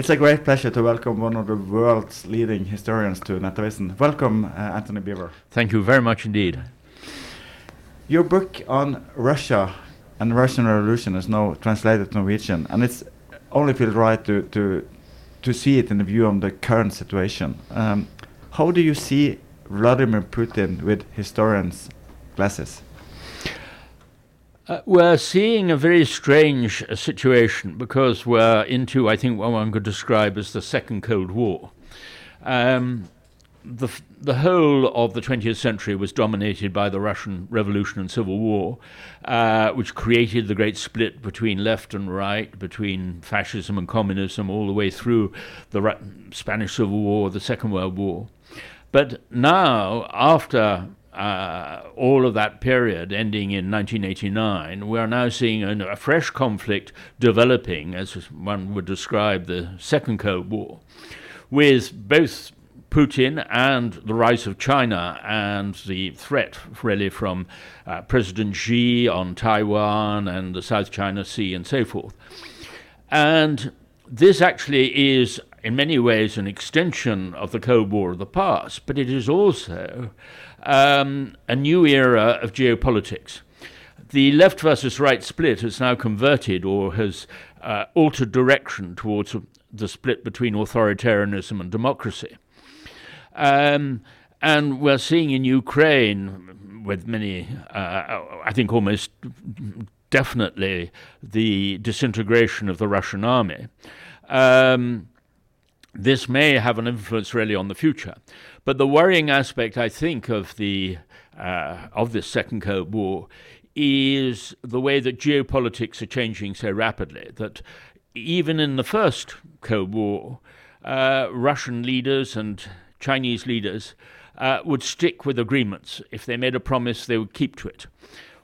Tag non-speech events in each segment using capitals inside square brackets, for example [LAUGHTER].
It's a great pleasure to welcome one of the world's leading historians to Nettavisen. Welcome, uh, Anthony Beevor. Thank you very much indeed. Your book on Russia and the Russian Revolution is now translated to Norwegian, and it's only feels right to, to, to see it in the view of the current situation. Um, how do you see Vladimir Putin with historians' glasses? Uh, we're seeing a very strange uh, situation because we're into, I think, what one could describe as the Second Cold War. Um, the, the whole of the 20th century was dominated by the Russian Revolution and Civil War, uh, which created the great split between left and right, between fascism and communism, all the way through the Ru- Spanish Civil War, the Second World War. But now, after uh, all of that period ending in 1989, we are now seeing a, a fresh conflict developing, as one would describe the Second Cold War, with both Putin and the rise of China and the threat, really, from uh, President Xi on Taiwan and the South China Sea and so forth. And this actually is, in many ways, an extension of the Cold War of the past, but it is also um, a new era of geopolitics. The left versus right split has now converted or has uh, altered direction towards the split between authoritarianism and democracy. Um, and we're seeing in Ukraine, with many, uh, I think almost definitely, the disintegration of the Russian army. Um, this may have an influence really on the future. But the worrying aspect, I think, of the uh, of this Second Cold War is the way that geopolitics are changing so rapidly. That even in the first Cold War, uh, Russian leaders and Chinese leaders uh, would stick with agreements. If they made a promise, they would keep to it.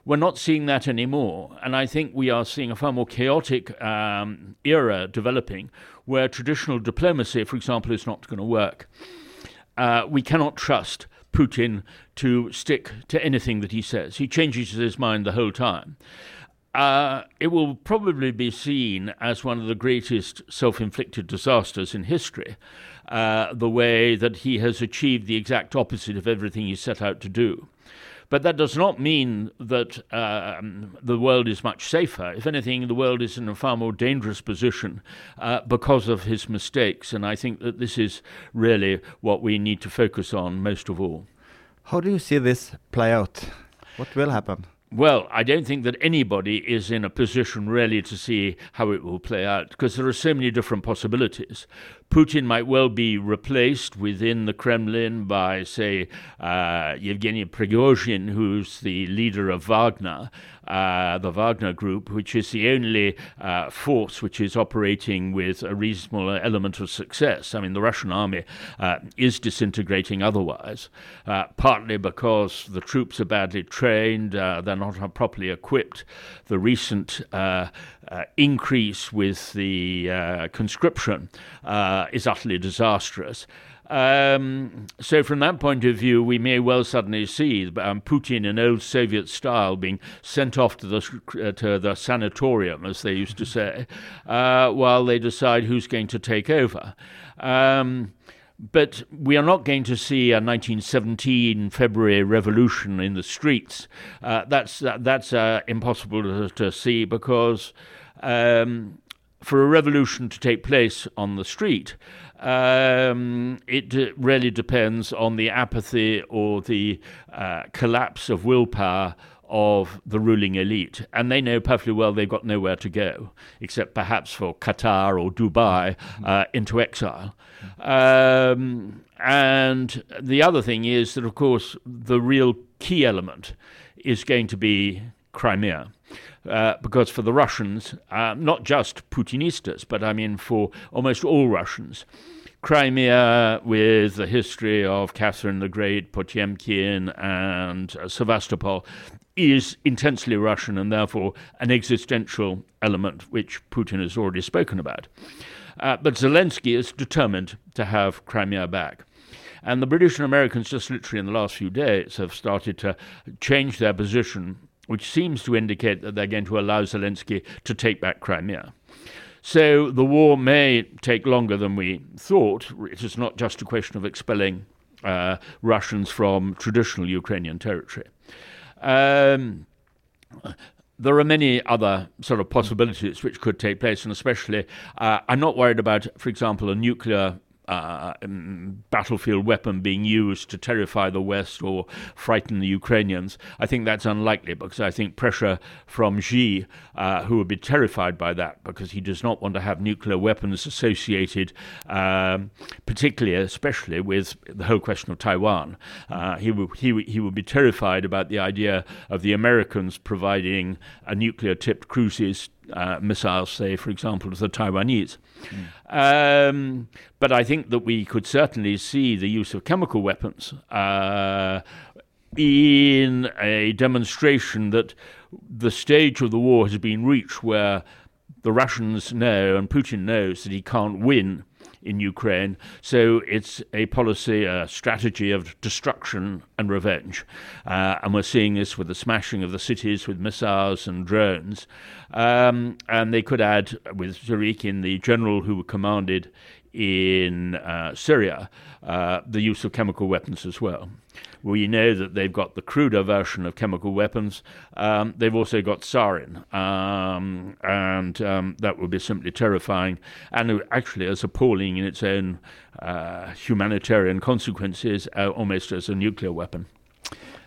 We're not seeing that anymore, and I think we are seeing a far more chaotic um, era developing where traditional diplomacy, for example, is not going to work. Uh, we cannot trust Putin to stick to anything that he says. He changes his mind the whole time. Uh, it will probably be seen as one of the greatest self inflicted disasters in history uh, the way that he has achieved the exact opposite of everything he set out to do. But that does not mean that um, the world is much safer. If anything, the world is in a far more dangerous position uh, because of his mistakes. And I think that this is really what we need to focus on most of all. How do you see this play out? What will happen? Well, I don't think that anybody is in a position really to see how it will play out because there are so many different possibilities. Putin might well be replaced within the Kremlin by, say, uh, Yevgeny Prigozhin, who's the leader of Wagner, uh, the Wagner Group, which is the only uh, force which is operating with a reasonable element of success. I mean, the Russian army uh, is disintegrating otherwise, uh, partly because the troops are badly trained, uh, they're not properly equipped. The recent uh, increase with the conscription is utterly disastrous. Um, so, from that point of view, we may well suddenly see um, Putin in old Soviet style being sent off to the, uh, to the sanatorium, as they used to [LAUGHS] say, uh, while they decide who's going to take over. Um, but we are not going to see a 1917 February revolution in the streets. Uh, that's that, that's uh, impossible to, to, see because um, for a revolution to take place on the street, um, it really depends on the apathy or the uh, collapse of willpower of the ruling elite. And they know perfectly well they've got nowhere to go, except perhaps for Qatar or Dubai uh, into exile. Um, and the other thing is that, of course, the real key element is going to be Crimea. Uh, because for the Russians, uh, not just Putinistas, but I mean for almost all Russians, Crimea, with the history of Catherine the Great, Potemkin, and uh, Sevastopol, is intensely Russian and therefore an existential element which Putin has already spoken about. Uh, but Zelensky is determined to have Crimea back. And the British and Americans, just literally in the last few days, have started to change their position which seems to indicate that they're going to allow Zelensky to take back Crimea. So the war may take longer than we thought. It is not just a question of expelling uh, Russians from traditional Ukrainian territory. Um, there are many other sort of possibilities which could take place, and especially, uh, I'm not worried about, for example, a nuclear uh, um, battlefield weapon being used to terrify the West or frighten the Ukrainians. I think that's unlikely because I think pressure from Xi, uh, who would be terrified by that because he does not want to have nuclear weapons associated, um, particularly, especially with the whole question of Taiwan. Uh, he, would, he, he would be terrified about the idea of the Americans providing a nuclear tipped cruises uh, missiles, say, for example, to the Taiwanese. Mm. Um, but I think that we could certainly see the use of chemical weapons uh, in a demonstration that the stage of the war has been reached where the Russians know and Putin knows that he can't win in Ukraine. So it's a policy, a strategy of destruction and revenge. Uh, and we're seeing this with the smashing of the cities with missiles and drones. Um, and they could add, with Surovikin, the general who commanded in uh, Syria, uh, the use of chemical weapons as well. We know that they've got the cruder version of chemical weapons. Um, they've also got sarin, um, and um, that would be simply terrifying and actually as appalling in its own uh, humanitarian consequences, uh, almost as a nuclear weapon.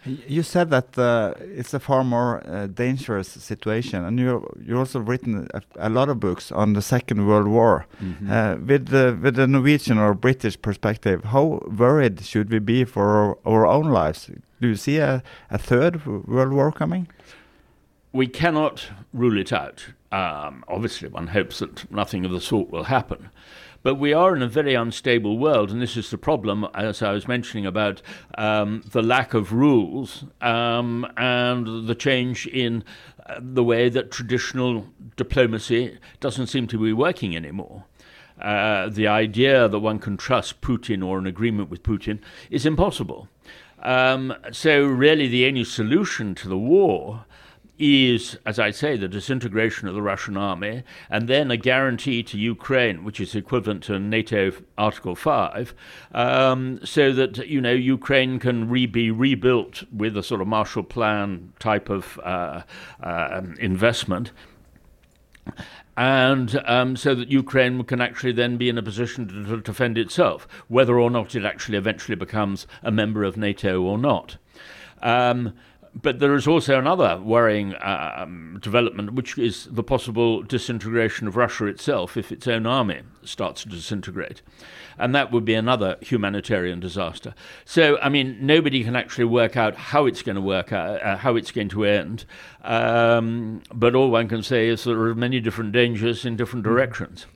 You said that uh, it's a far more uh, dangerous situation, and you you also written a, a, lot of books on the Second World War. Mm -hmm. uh, with the with the Norwegian or British perspective, how worried should we be for our, our own lives? Do you see a, a third World War coming? We cannot rule it out. Um, obviously, one hopes that nothing of the sort will happen. But we are in a very unstable world, and this is the problem, as I was mentioning, about um, the lack of rules um, and the change in uh, the way that traditional diplomacy doesn't seem to be working anymore. Uh, the idea that one can trust Putin or an agreement with Putin is impossible. Um, so, really, the only solution to the war is, as I say, the disintegration of the Russian army, and then a guarantee to Ukraine, which is equivalent to NATO Article 5, um, so that, you know, Ukraine can re- be rebuilt with a sort of Marshall Plan type of uh, uh, investment. And um, so that Ukraine can actually then be in a position to, to defend itself, whether or not it actually eventually becomes a member of NATO or not. Um, but there is also another worrying um, development, which is the possible disintegration of Russia itself if its own army starts to disintegrate. And that would be another humanitarian disaster. So, I mean, nobody can actually work out how it's going to work out, uh, how it's going to end. Um, but all one can say is there are many different dangers in different mm. directions.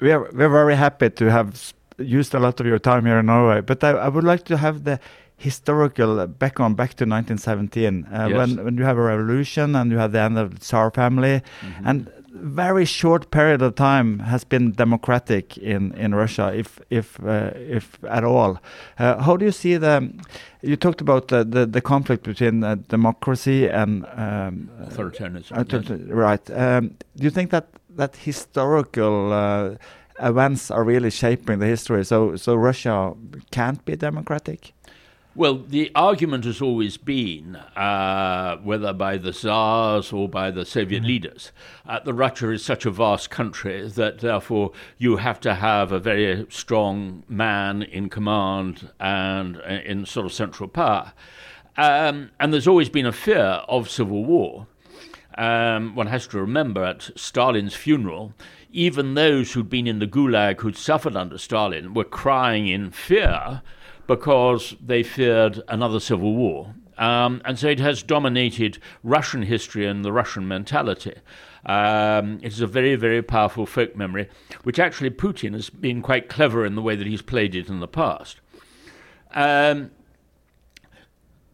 We are, we're very happy to have used a lot of your time here in Norway, but I, I would like to have the historical background back to 1917 uh, yes. when when you have a revolution and you have the end of the Tsar family, mm -hmm. and very short period of time has been democratic in in Russia, if if uh, if at all. Uh, how do you see the? You talked about the the, the conflict between uh, democracy and um, authoritarianism. Yes. Right. Um, do you think that that historical uh, events are really shaping the history? So so Russia can't be democratic. Well, the argument has always been, uh, whether by the Tsars or by the Soviet mm-hmm. leaders, uh, that Russia is such a vast country that therefore you have to have a very strong man in command and uh, in sort of central power. Um, and there's always been a fear of civil war. Um, one has to remember at Stalin's funeral, even those who'd been in the Gulag who'd suffered under Stalin were crying in fear because they feared another civil war. Um, and so it has dominated Russian history and the Russian mentality. Um, it is a very, very powerful folk memory, which actually Putin has been quite clever in the way that he's played it in the past. Um,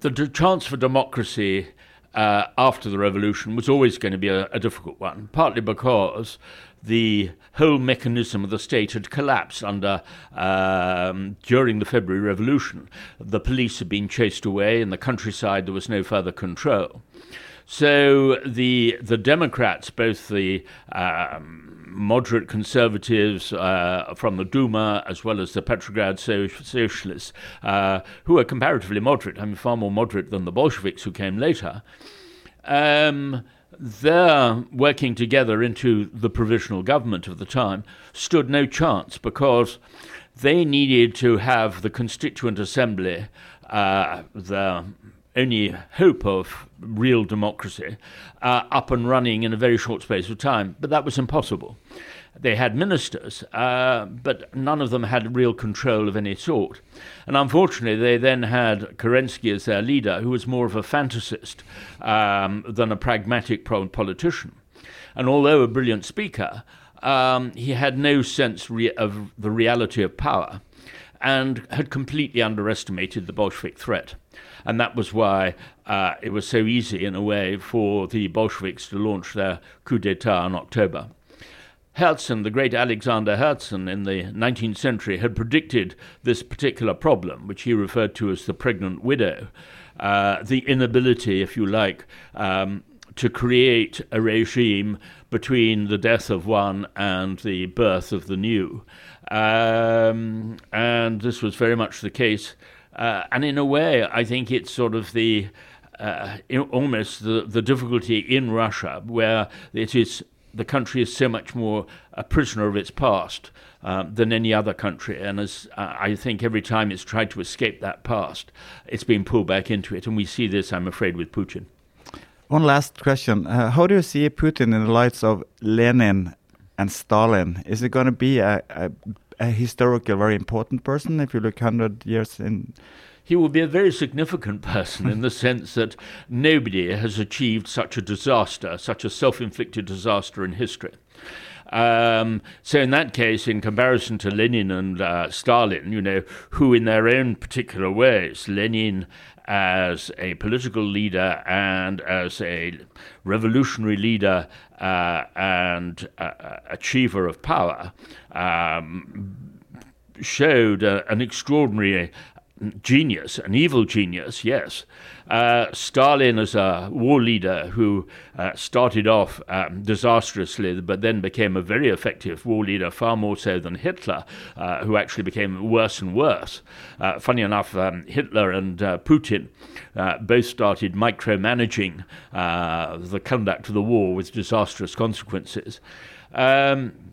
the chance for democracy uh, after the revolution was always going to be a, a difficult one, partly because the whole mechanism of the state had collapsed under um, during the February Revolution. The police had been chased away, in the countryside there was no further control. So the the Democrats, both the um, moderate conservatives uh, from the Duma, as well as the Petrograd so- socialists, uh, who were comparatively moderate, I mean, far more moderate than the Bolsheviks who came later. Um, their working together into the provisional government of the time stood no chance because they needed to have the Constituent Assembly, uh, the only hope of real democracy, uh, up and running in a very short space of time. But that was impossible. They had ministers, uh, but none of them had real control of any sort. And unfortunately, they then had Kerensky as their leader, who was more of a fantasist um, than a pragmatic politician. And although a brilliant speaker, um, he had no sense re- of the reality of power and had completely underestimated the Bolshevik threat. And that was why uh, it was so easy, in a way, for the Bolsheviks to launch their coup d'etat in October. Herzen, the great Alexander Herzen in the 19th century, had predicted this particular problem, which he referred to as the pregnant widow, uh, the inability, if you like, um, to create a regime between the death of one and the birth of the new. Um, and this was very much the case. Uh, and in a way, I think it's sort of the uh, almost the, the difficulty in Russia, where it is the country is so much more a prisoner of its past um, than any other country. And as uh, I think every time it's tried to escape that past, it's been pulled back into it. And we see this, I'm afraid, with Putin. One last question. Uh, how do you see Putin in the lights of Lenin and Stalin? Is it going to be a, a, a historical, very important person if you look 100 years in? he will be a very significant person in the [LAUGHS] sense that nobody has achieved such a disaster, such a self inflicted disaster in history. Um, so, in that case, in comparison to Lenin and uh, Stalin, you know, who in their own particular ways, Lenin as a political leader and as a revolutionary leader uh, and uh, achiever of power, um, showed uh, an extraordinary genius, an evil genius, yes. Uh, Stalin as a war leader who uh, started off um, disastrously, but then became a very effective war leader, far more so than Hitler, uh, who actually became worse and worse. Uh, funny enough, um, Hitler and uh, Putin uh, both started micromanaging the conduct of the war with disastrous consequences. Um,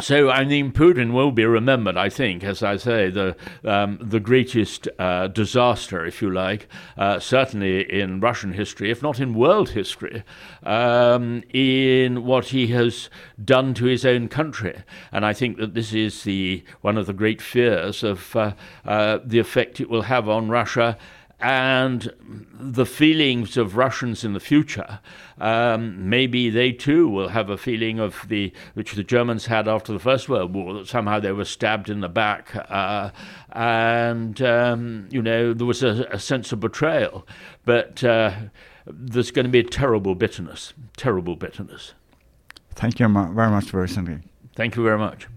so I mean, Putin will be remembered, I think, as I say, the um, the greatest uh, disaster, if you like, uh, certainly in Russian history, if not in world history, um, in what he has done to his own country. And I think that this is the one of the great fears of uh, uh the effect it will have on Russia and the feelings of Russians in the future. Um, maybe they too will have a feeling of the which the Germans had after the First World War that somehow they were stabbed in the back, uh, and um, you know there was a, a sense of betrayal. But uh, there's going to be a terrible bitterness, terrible bitterness. Thank you very much for listening. Thank you very much.